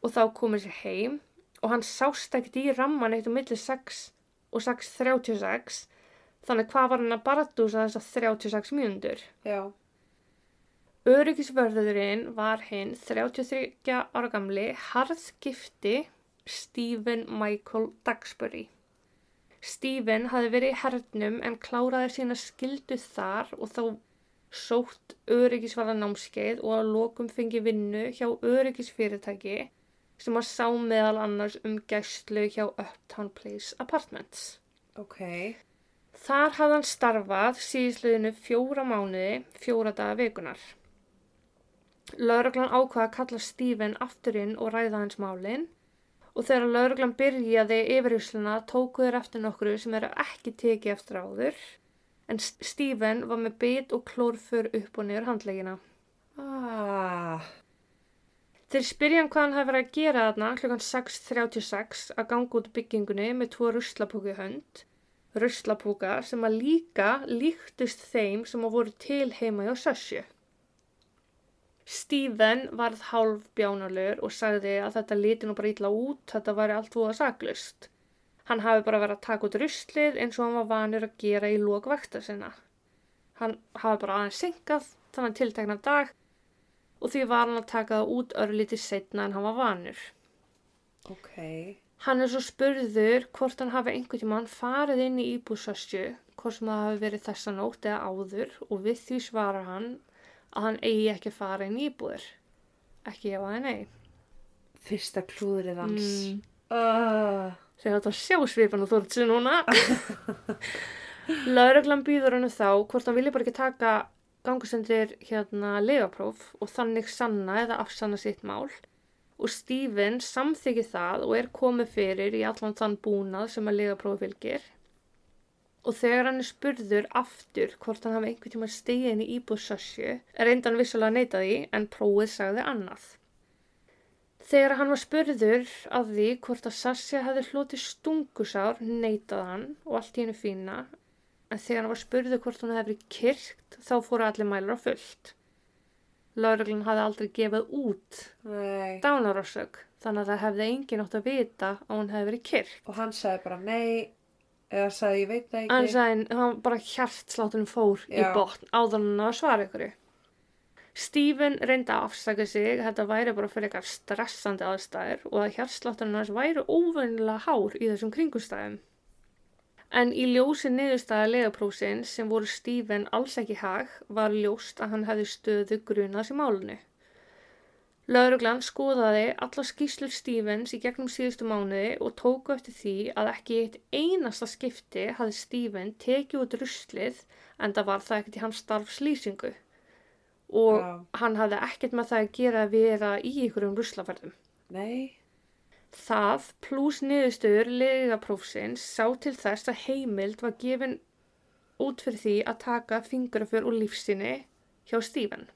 Speaker 1: og þá komið sér heim og hann sást ekkert í ramman eitt á milli 6 og 6.36 þannig hvað var hann að baratúsa þessar 36 mjöndur.
Speaker 2: Já.
Speaker 1: Öryggisvörðurinn var hinn 33 ára gamli harðgifti Stephen Michael Dagsbury. Stephen hafði verið í hernum en kláraði sína skildu þar og þá sótt öryggisvarða námskeið og að lokum fengi vinnu hjá öryggisfyrirtæki sem að sá meðal annars um gæslu hjá Uptown Place Apartments.
Speaker 2: Ok.
Speaker 1: Þar hafði hann starfað síðisliðinu fjóra mánuði, fjóra daga vikunar. Lauruglan ákvaða að kalla Stephen afturinn og ræða hans málinn og þegar lauruglan byrjaði yfirhysluna tóku þeir eftir nokkru sem eru ekki tekið eftir áður en Stephen var með bit og klórfur upp og niður handlegina.
Speaker 2: Ah.
Speaker 1: Þeir spyrja hann hvað hann hefði verið að gera þarna klukkan 6.36 að ganga út byggingunni með tvo ruslapúku í hönd. Ruslapúka sem að líka líktist þeim sem að voru til heima hjá Sassu. Stephen varð hálf bjánalur og sagði að þetta liti nú bara illa út, þetta væri allt voða saklust. Hann hafi bara verið að taka út ruslið eins og hann var vanur að gera í lókvækta sinna. Hann hafi bara aðeins syngað þannig tiltekna dag og því var hann að taka það út örlítið setna en hann var vanur.
Speaker 2: Ok.
Speaker 1: Hann er svo spurður hvort hann hafi einhvern tímann farið inn í íbúsasju, hvort sem það hafi verið þessa nótt eða áður og við því svarar hann að hann eigi ekki að fara inn í íbúður. Ekki ef að nei.
Speaker 2: Fyrsta klúðrið hans.
Speaker 1: Mm.
Speaker 2: Uh,
Speaker 1: Þegar þetta sjá svipan og þórtsi núna. Lauruglan býður hennu þá hvort hann vilja bara ekki taka gangustendir hérna legapróf og þannig sanna eða afsanna sitt mál. Og Stephen samþykir það og er komið fyrir í allan þann búnað sem að legaprófi fylgir. Og þegar hann er spurður aftur hvort hann hafi einhvern tíma stegið inn í íbúð Sassu, reynda hann vissulega að neyta því en prófið sagði annað. Þegar hann var spurður af því hvort að Sassi hefði hlotið stungusár, neytaði hann og allt í hennu fína. En þegar hann var spurður hvort hún hefði kyrkt, þá fóru allir mælar á fullt. Lauruglun hafði aldrei gefið út dánarorsök, þannig að það hefði engin átt að vita að hún hefði verið kyrkt.
Speaker 2: Og hann sagði bara nei, eða sagði ég veit það
Speaker 1: Hann
Speaker 2: ekki.
Speaker 1: sagði, hann bara hjartsláttunum fór í
Speaker 2: Já.
Speaker 1: botn áður hann að svara ykkur. Stephen reyndi að afsaka sig, þetta væri bara fyrir eitthvað stressandi aðstæður og að hjartsláttunum hans væri óvennilega hár í þessum kringustæðum. En í ljósi niðurstaða legaprófsins sem voru Stephen alls ekki í hag var ljóst að hann hefði stöðu grunað sem málunni. Lauruglan skoðaði alla skýslur Stevens í gegnum síðustu mánuði og tóku eftir því að ekki í eitt einasta skipti hafði Steven tekið út ruslið en það var það ekkert í hans starfslýsingu og
Speaker 2: Já.
Speaker 1: hann hafði ekkert með það að gera að vera í ykkurum ruslaferðum.
Speaker 2: Nei,
Speaker 1: Það pluss niðurstöður legaprófsins sá til þess að heimild var gefin út fyrir því að taka fingraför og lífstinni hjá Stephen.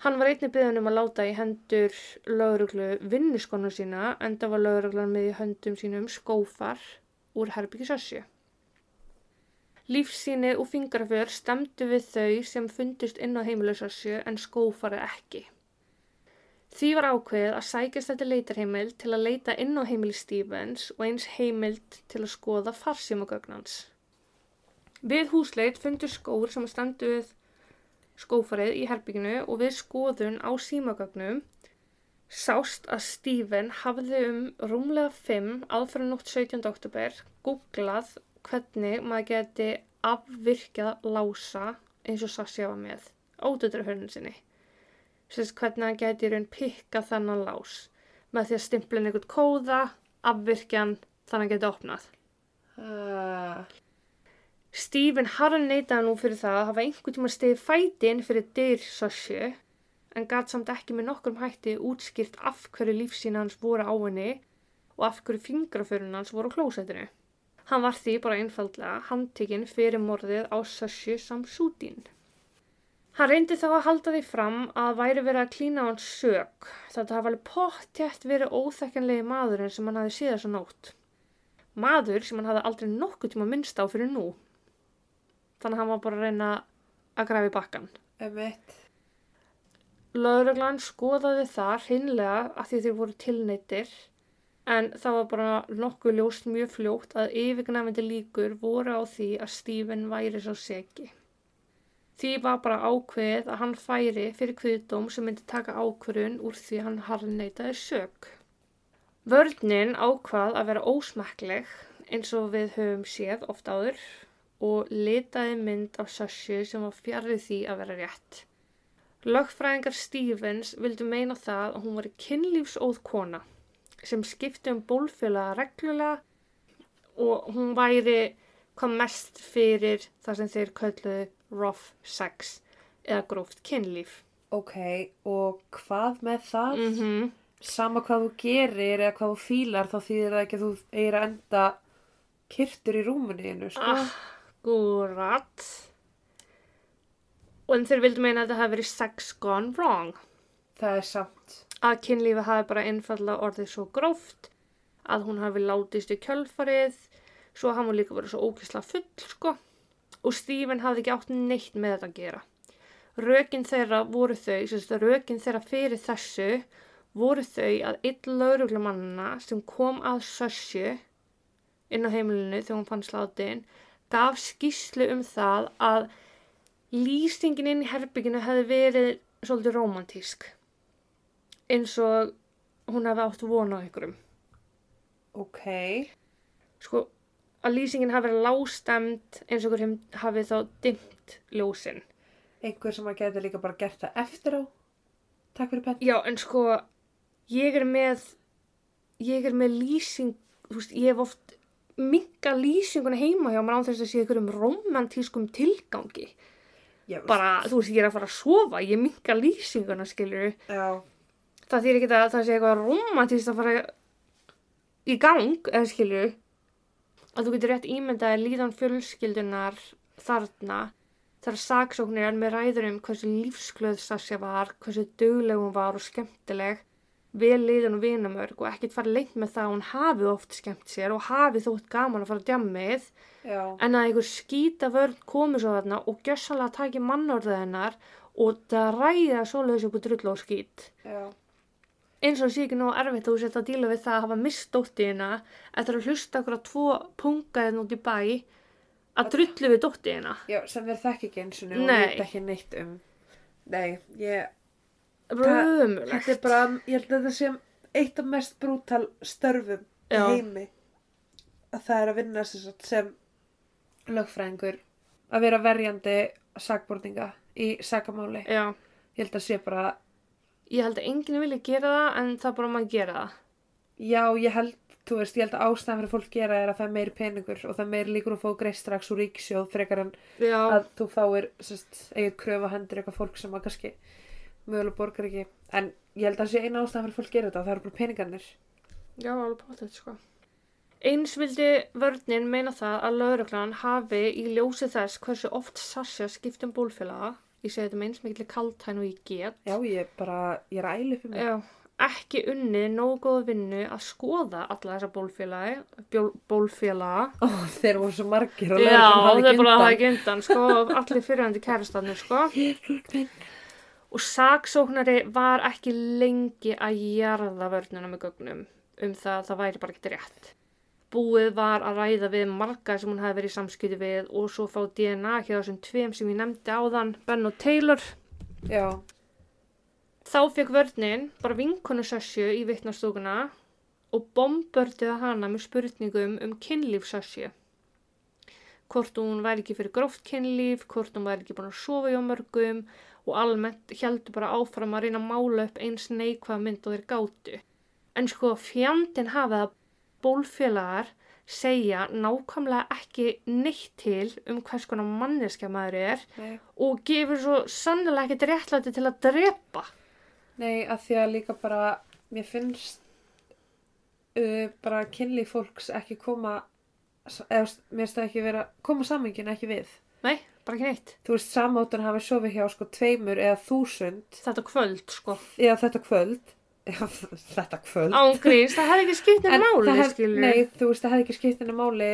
Speaker 1: Hann var einnig byggðan um að láta í hendur lauruglu vinnuskonu sína en það var lauruglan með í höndum sínum skófar úr herbyggisössju. Lífsíni og fingraför stemdu við þau sem fundust inn á heimilisössju en skófarið ekki. Því var ákveðið að sækjast þetta leitarheimild til að leita inn á heimili Stevens og eins heimild til að skoða farsímagögnans. Við húsleit fundur skór sem standu við skófarið í herbygginu og við skoðun á símagögnum sást að Steven hafði um rúmlega 5 aðfæra nótt 17. oktober googlað hvernig maður geti afvirkjað lása eins og Sassi var með átuturhörnum sinni. Sérst hvernig hann geti í raun pikka þennan lás með því að stimpla inn einhvern kóða, afvirkjan, þannig að hann geti opnað.
Speaker 2: uh,
Speaker 1: Stephen harðan neytaði nú fyrir það að hafa einhvern tíma stiði fæti inn fyrir dyr Sassu en gat samt ekki með nokkrum hætti útskýrt af hverju lífsín hans voru á henni og af hverju fingraförun hans voru á klósettinu. Hann var því bara einfaldlega handtekinn fyrir morðið á Sassu Samsudin. Hann reyndi þá að halda því fram að væri verið að klína á hans sök. Þetta hafa alveg pottjætt verið óþekkanlegi maðurinn sem hann hafi síðan svo nótt. Maður sem hann hafi aldrei nokkuð tíma minnst á fyrir nú. Þannig að hann var bara að reyna að grafa í bakkan.
Speaker 2: emitt.
Speaker 1: Lauruglan skoðaði það hreinlega að því þeir voru tilneittir en það var bara nokkuð ljóst mjög fljótt að yfirgnæfandi líkur voru á því að Stephen væri svo segi. Því var bara ákveðið að hann færi fyrir kviðdóm sem myndi taka ákvörun úr því hann harneitaði sök. Vörninn ákvað að vera ósmekkleg eins og við höfum séð oft áður og litaði mynd af Sassu sem var fjarrið því að vera rétt. Lögfræðingar Stevens vildu meina það að hún var kynlífsóð kona sem skipti um bólfélaga reglulega og hún væri hvað mest fyrir það sem þeir kölluðu rough sex eða gróft kynlíf.
Speaker 2: Ok, og hvað með það?
Speaker 1: Mm -hmm.
Speaker 2: Sama hvað þú gerir eða hvað þú fílar þá þýðir það ekki að þú eigir að enda kyrtur í rúmunni einu, sko.
Speaker 1: Akkurat. Og en þeir vildu meina að þetta hafi verið sex gone wrong.
Speaker 2: Það er samt.
Speaker 1: Að kynlífi hafi bara einfallega orðið svo gróft að hún hafi látist í kjölfarið svo hann var líka verið svo ókysla full sko og Stephen hafði ekki átt neitt með þetta að gera. Rökin þeirra voru þau, sérst, rökin þeirra fyrir þessu voru þau að einn lauruglumannina sem kom að Sössu inn á heimilinu þegar hún fann sláttinn gaf skýslu um það að lýsingin inn í herbygginu hefði verið svolítið romantísk eins og hún hefði átt vona á einhverjum
Speaker 2: Ok.
Speaker 1: sko að lýsingin hafi verið lástemt eins og einhverjum hafi þá dimmt ljósin
Speaker 2: Einhver sem að geta líka bara gert það eftir á. Takk fyrir penn.
Speaker 1: já en sko ég er með ég er með lýsing, þú veist, ég hef oft minga lýsinguna heima hjá mér án þess að sé ykkur um romantískum tilgangi.
Speaker 2: Já,
Speaker 1: Bara, þú veist, ég er að fara að sofa, ég minga lýsinguna, skilur
Speaker 2: Já,
Speaker 1: Það þýr ekki að það sé eitthvað romantískt að fara í gang, eða skilur að þú getur rétt ímyndaði líðan fjölskyldunar þarna þar saksóknir er með ræður um hversu lífsglöð Sasha var, hversu dugleg hún var og skemmtileg vel liðan og vinamörg og ekkert fara lengt með það að hún hafi oft skemmt sér og hafi þótt gaman að fara djammið.
Speaker 2: Já,
Speaker 1: en að einhver skýta vörn komi svo þarna og gjössalega taki mannorðið hennar og það ræða svoleiðis úr drull og skýt
Speaker 2: já,
Speaker 1: eins og sé ekki nóg erfitt að þú setja að díla við það að hafa mist dóttiðina eftir að hlusta okkur á tvo pungaðin út í bæ að drullu við dóttiðina.
Speaker 2: já, sem þeir þekki ekki eins og
Speaker 1: Nei.
Speaker 2: veit ekki neitt um. Nei, ég,
Speaker 1: Röðumulegt.
Speaker 2: þetta er bara, ég held að þetta sé eitt af mest brútal störfum í heimi. Að það er að vinna sem, lögfræðingur, að vera verjandi sakborninga í sakamáli.
Speaker 1: Já,
Speaker 2: Ég held að sé bara,
Speaker 1: ég held að enginn vilja gera það en það bara maður gera það.
Speaker 2: já, ég held, þú veist, ég held að ástæðan fyrir fólk gera er að það er meiri peningur og það er meiri líkur að fá greist strax úr ríkisjóð frekar en
Speaker 1: Já,
Speaker 2: að þú fáir kröfu á hendur eitthvað fólk sem að kannski mögulega borgar ekki en ég held að það sé eina ástæðan fyrir fólk gera þetta það eru bara peningarnir
Speaker 1: já, alveg potið sko. Eins vildi vörninn meina það að lauruglan hafi í ljósi þess hversu oft Sasha skipt um bólfélaga, ég segi þetta með eins mikilvæg kaltæn og ég get,
Speaker 2: já ég bara, ég er ælu um mig
Speaker 1: Já, ekki unnið nógu góð vinnu að skoða alla þessa bólfélagi, bólfélaga.
Speaker 2: Ó, þeir voru svo margir
Speaker 1: Já, er bara að það
Speaker 2: ekki
Speaker 1: undan, sko, allir fyrirhandi kærastanir, sko. Og saksóknari var ekki lengi að jarða vörnuna með gögnum um það að það væri bara ekkert rétt. Búið var að ræða við marga sem hún hefði verið í samskipti við og svo fá DNA hjá þessum tveim sem ég nefndi áðan, Ben og Taylor.
Speaker 2: já,
Speaker 1: Þá fekk vörnin bara vinkonu Sassu í vittnastúkuna og bombördiða hana með spurningum um kynlíf Sassu. Hvort hún væri ekki fyrir gróft kynlíf, hvort hún væri ekki búin að sofa hjá mörgum og almennt heldur bara áfram að reyna að mála upp eins neikvað mynd og þeir gátu. En sko fjandinn hafa það bólfélagar segja nákvæmlega ekki neitt til um hvers konar manneskja maður er
Speaker 2: nei,
Speaker 1: og gefur svo sannlega ekkert réttlæti til að drepa.
Speaker 2: nei að því að líka bara mér finnst uh, bara kynli fólks ekki koma eða mér finnst það ekki vera koma sammingin ekki við
Speaker 1: Nei, bara ekki neitt.
Speaker 2: þú veist, samáttan hafi sofið hjá sko tveimur eða þúsund
Speaker 1: Þetta kvöld, sko.
Speaker 2: eða þetta kvöld þetta kvöld
Speaker 1: Ángríns, það hefði ekki skipt
Speaker 2: En
Speaker 1: en máli,
Speaker 2: hef-. Nei, þú veist, það hefði ekki skipt henni máli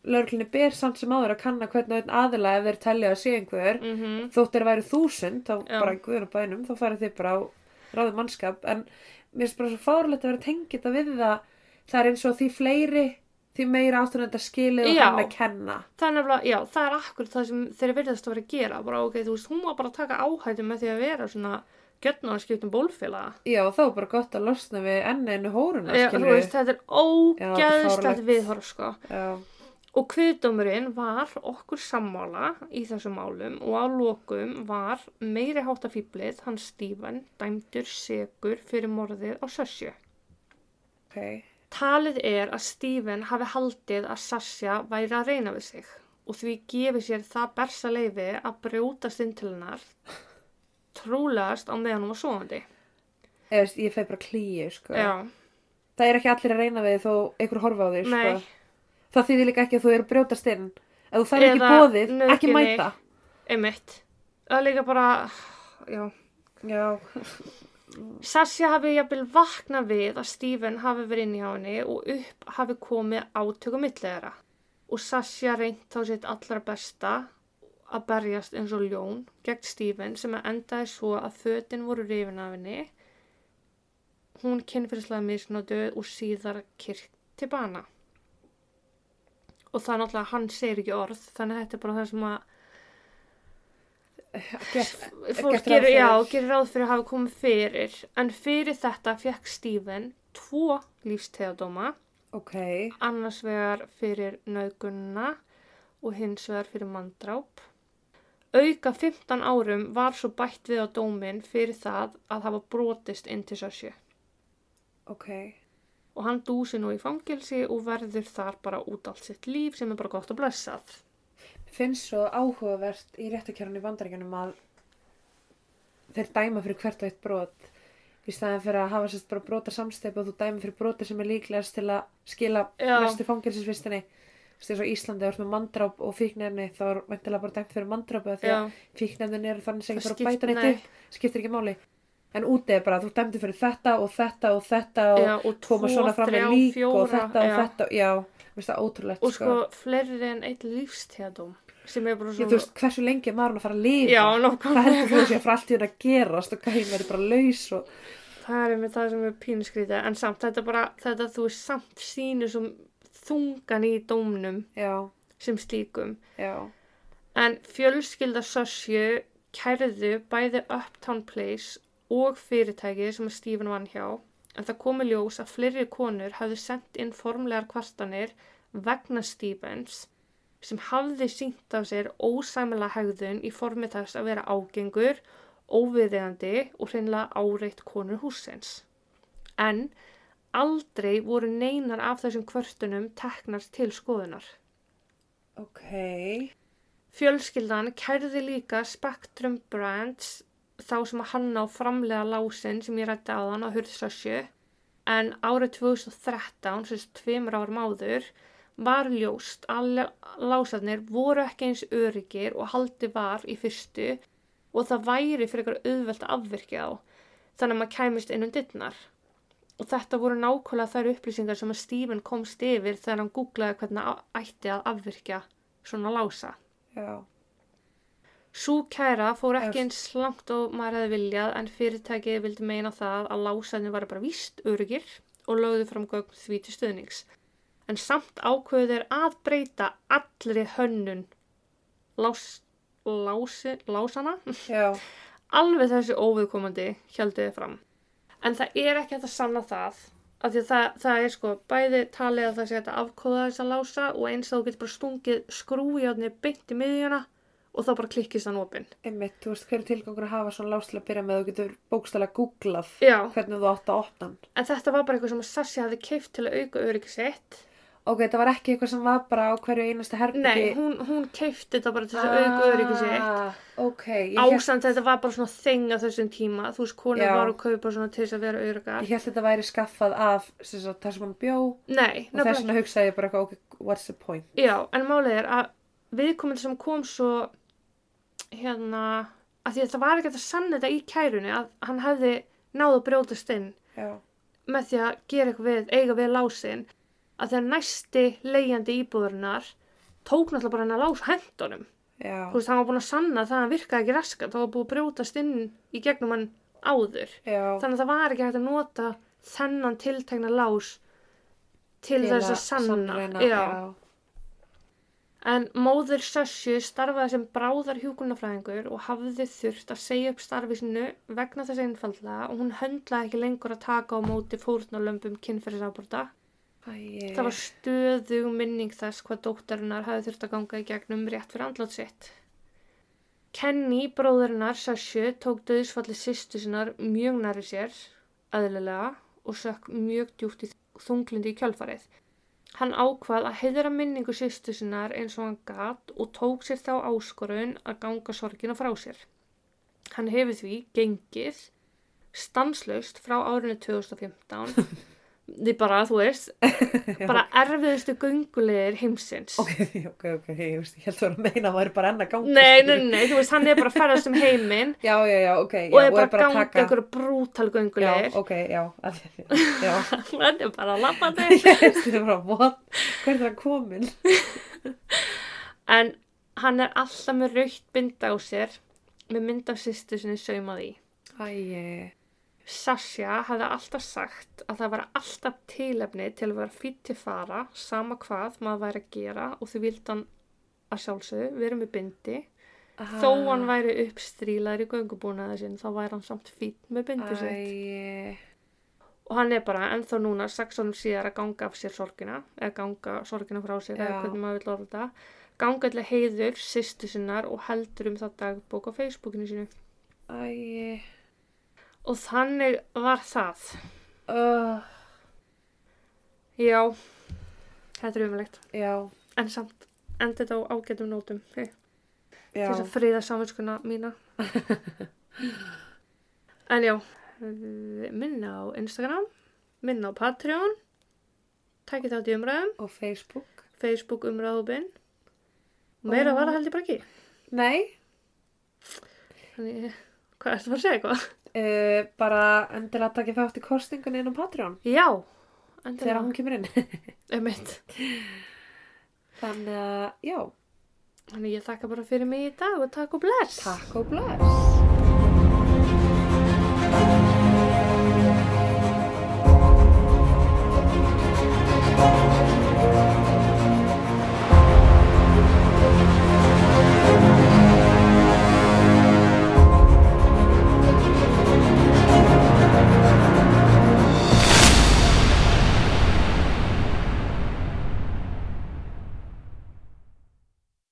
Speaker 2: Lörglinni ber samt sem áður að kanna hvernig aðila ef þeir telja að sé einhver
Speaker 1: Mm -hmm.
Speaker 2: þótt þeir væri þúsund þá
Speaker 1: Já.
Speaker 2: bara guðunum bænum þá farið þið bara á ráðum mannskap en mér finnst bara svo fárlegt að vera tengið þetta við það það er eins og því fleiri því meira áttur þetta skilið og hann að kenna
Speaker 1: er nefnilega, já, það er akkur það sem þeir verðast að vera að gera. Bara, ok, þú veist, hún var bara að taka áhættu með því að vera svona gjötna að skipta um bólfélaga.
Speaker 2: Já, þá er bara gott að losna við enn einu hóruna
Speaker 1: Já, þú veist, þetta er ógæðslegt viðhorf, sko.
Speaker 2: Já,
Speaker 1: Og kviðdómurinn var okkur sammála í þessum málum og á lokum var meiri háttafíblið hans Stephen dæmdur segur fyrir morðið á Sassu.
Speaker 2: ok
Speaker 1: Talið er að Stephen hafi haldið að Sasha væri að reyna við sig og því gefið sér það bersa leifi að til hennar trúlegast á meðan hún var svoandi.
Speaker 2: Eða, veist, ég feg bara klíu sko.
Speaker 1: Já,
Speaker 2: það er ekki allir að reyna við þó einhver horfa á því sko.
Speaker 1: nei,
Speaker 2: það þýðir líka ekki að þú eru brjótast inn ef þú fær ekki bóðið, ekki mæta
Speaker 1: einmitt. Það er líka bara, já.
Speaker 2: Já,
Speaker 1: Sasha hafi jafnvel vaknað við að Stephen hafi verið inn í á henni og upp hafi komið átökum millera. Og Sasha reynt þá sitt allra besta að berjast eins og ljón gegn Stephen sem að endaði svo að fötin voru rifin af henni. Hún kynfyrslega misnótuð og síðar kyrkt til bana. Og það er náttúrulega, hann segir ekki orð, þannig að þetta er bara það sem að fólk gerir, já, gerir ráð fyrir að hafa komið fyrir. En fyrir þetta fekk Stephen tvo lífstegadóma
Speaker 2: ok.
Speaker 1: Annars vegar fyrir nauðgunna og hins vegar fyrir manndráp auka 15 árum var svo bætt við á dómin fyrir það að hafa brotist inn til Sassu
Speaker 2: ok
Speaker 1: og hann dúsi nú í fangilsi og verður þar bara út allt sitt líf sem er bara gott og blessað.
Speaker 2: finnst svo áhugavert í réttakjörunni í bandaríkjunum að þeir dæma fyrir hvert og eitt brot í staðan fyrir að hafa sérst bara brotar samstep og þú dæma fyrir broti sem er líklegast til að skila
Speaker 1: Já.
Speaker 2: næstu fangilsisvistinni þú eins og Íslandi, ert með mandráp og fíknefni þá er væntilega bara dæmt fyrir mandrápu því að fíknefnin eru þannig sem
Speaker 1: Það
Speaker 2: ekki bara að bæta neitt
Speaker 1: nei.
Speaker 2: upp skiptir ekki máli en úti er bara þú dæmdi fyrir þetta og þetta og þetta og
Speaker 1: Já, og tvo,
Speaker 2: koma svona fram með lík og
Speaker 1: fjóra,
Speaker 2: þetta og
Speaker 1: já.
Speaker 2: þetta já, veist það ótrúlegt
Speaker 1: Og sko, fleiri en eitt lífstíðadóm sem er bara
Speaker 2: Ég,
Speaker 1: svona...
Speaker 2: þú veist, hversu lengi er maður að fara að lifa?
Speaker 1: Nákvæmlega.
Speaker 2: heldur þú að sé að fara allt í hún að gerast og gæðin verður bara laus og...
Speaker 1: Það er með það sem er pínuskrítið, en samt þetta bara, þetta þú veist samt sýnir sem þungan í dómnum
Speaker 2: Já,
Speaker 1: sem slíkum.
Speaker 2: já,
Speaker 1: En fjölskylda Sössju kærðu bæði Uptown Place og fyrirtækið sem Stephen vann hjá, en það komi ljós að fleiri konur hafði sendt inn formlegar kvartanir vegna Stephens sem hafði sínt af sér ósæmilega hegðun í formi þess að vera ágengur, óviðeigandi og hreinlega áreitt konur húsins. En aldrei voru neinar af þessum kvörtunum teknar til skoðunar.
Speaker 2: ok,
Speaker 1: Fjölskyldan kærði líka Spectrum Brands þá sem að hanna á framlega lásin sem ég rætti á þann á Hurðsössju en árið 2013, sem sagt tveimur árum áður, var ljóst að lásarnir voru ekki eins öryggir og haldi var í fyrstu og það væri fyrir eitthvað auðvelt afvirkja á þannig að maður kæmist inn um dittnar. Og þetta voru nákvæmlega þær upplýsingar sem að Stephen komst yfir þegar hann googlaði hvernig ætti að afvirkja svona lása.
Speaker 2: já,
Speaker 1: Sú kæra fór ekki eins langt og maður hefði viljað en fyrirtækið vildi meina það að lásaðinu var bara víst öryggir og lögðu fram gögn því til stöðnings. En samt ákveðu þeir að breyta allri hönnun lás, lási, lásana
Speaker 2: já,
Speaker 1: alveg þessi óviðkomandi heldur þið fram. En það er ekki hægt að sanna það af því að það, það er sko bæði talið að það sé hægt að afkóða þess að lása og eins að þú getur bara stungið skrújárni beint í miðjuna og þá bara klikkist hann opinn.
Speaker 2: einmitt, þú veist, hver er tilgangur að hafa svona lás til að byrja með þú getur bókstælega googlað
Speaker 1: Já,
Speaker 2: hvernig þú átt að opna hann.
Speaker 1: en þetta var bara eitthvað sem að Sassi hafði keift til að auka öryggi sitt.
Speaker 2: Ok, þetta var ekki eitthvað sem var bara á hverju einasta herbyggi.
Speaker 1: Nei, hún, hún keifti þetta bara til þess að auka.
Speaker 2: Ah, ok, ég held,
Speaker 1: Ásamt þetta var bara svona þeng á þessum tíma. Þú veist, konur
Speaker 2: Já.
Speaker 1: var að kaupa svona til þess að vera öryggar.
Speaker 2: ég held þetta væri skaffað af sem sagt, það sem hann bjó og
Speaker 1: Nei,
Speaker 2: þess
Speaker 1: nefnilega
Speaker 2: vegna hugsaði ég bara eitthvað, ok, what's the point?
Speaker 1: Já, en málið er að viðkomandi sem kom svo hérna, að því að það var ekki hægt að sanna þetta í kærunni að hann hefði náð að brjótast inn
Speaker 2: Já,
Speaker 1: með því að gera eitthvað við, eiga við lásin að þegar næsti leigjandi íbúðurinnar tók náttúrulega bara hann að lása hendunum.
Speaker 2: já,
Speaker 1: Þú veist, hann var búin að sanna það að hann virkaði ekki raskat, það var búin að brjótast inn í gegnum hann áður.
Speaker 2: já.
Speaker 1: Þannig að það var ekki hægt að nota þennan tiltekna lás til, þess að sanna.
Speaker 2: sannreyna,
Speaker 1: já. En móður Sössju starfaði sem bráðar hjúkunarfræðingur og hafði þurft að segja upp starfi sinu vegna þess einfallega og hún höndlaði ekki lengur að taka á móti fórnarlömbum kynferðisafbrota.
Speaker 2: Æi,
Speaker 1: Það var stöðug minning þess hvað dóttarinnar hafði þurft að ganga í gegnum rétt fyrir andlátt sitt. Kenny, bróðurinnar Sössju, tók döðsfalli sýstu sinnar mjög næri sér, aðlilega, og sökk mjög djúpt í þunglindi í kjölfarið. Hann ákvað að heiðra minningu sýstu sinnar eins og hann gat og tók sér þá áskorun að ganga sorgina frá sér. Hann hefur því gengið stanslaust frá árinu 2015 því bara, þú veist, bara erfiðustu göngulegir heimsins.
Speaker 2: Ok, ok, ok, ég veist, ég held að vera að meina að það er bara enn að ganga.
Speaker 1: Nei, nei, nei, þú veist, hann er bara að ferðast um heiminn
Speaker 2: Já, já, já, ok, já,
Speaker 1: og er bara að ganga
Speaker 2: taka-
Speaker 1: einhverju brútal
Speaker 2: Já,
Speaker 1: göngulegir.
Speaker 2: ok, já, já,
Speaker 1: Hann er bara að lappa þig.
Speaker 2: þetta er bara, what, hver er það komin?
Speaker 1: En hann er alltaf með raukt binda á sér með mynd af sýstu sinni saumað í. Sasha hafði alltaf sagt að það var alltaf tilefni til að vera fýtt til fara, sama hvað maður væri að gera og þau vildi hann að sjálfsögðu vera með bindi. Þó hann væri uppstrílaður í göngubúnaði sinn, þá væri hann samt fýtt með bindi sitt. Og hann er bara ennþá núna, sex ánum síðar að ganga af sér sorgina, eða ganga sorgina frá sér, eða
Speaker 2: Já.
Speaker 1: hvernig maður vil orða þetta. Ganga allir heiður, sýstu sinnar og heldur um það dagbók á Facebookinu sínu.
Speaker 2: æi,
Speaker 1: Og þannig var það.
Speaker 2: uh,
Speaker 1: Já, þetta er umlegt. En samt, enda þetta á ágætum nótum. Hey. Til þess að friða saminskuna mína. en já, minna á Instagram, minna á Patreon, tækið þátt í umræðum,
Speaker 2: og Facebook.
Speaker 1: Facebook umræðubinn. Meira
Speaker 2: Og-
Speaker 1: var það held ég bara ekki.
Speaker 2: Nei,
Speaker 1: Þannig, hvað ertu bara að segja eitthvað?
Speaker 2: Uh, bara endilega takið þátt í kostingunni inn á Patreon
Speaker 1: Já,
Speaker 2: þegar hún kemur inn. Þannig að, já,
Speaker 1: Þannig ég þakka bara fyrir mig í dag og takk og bless.
Speaker 2: takk og bless.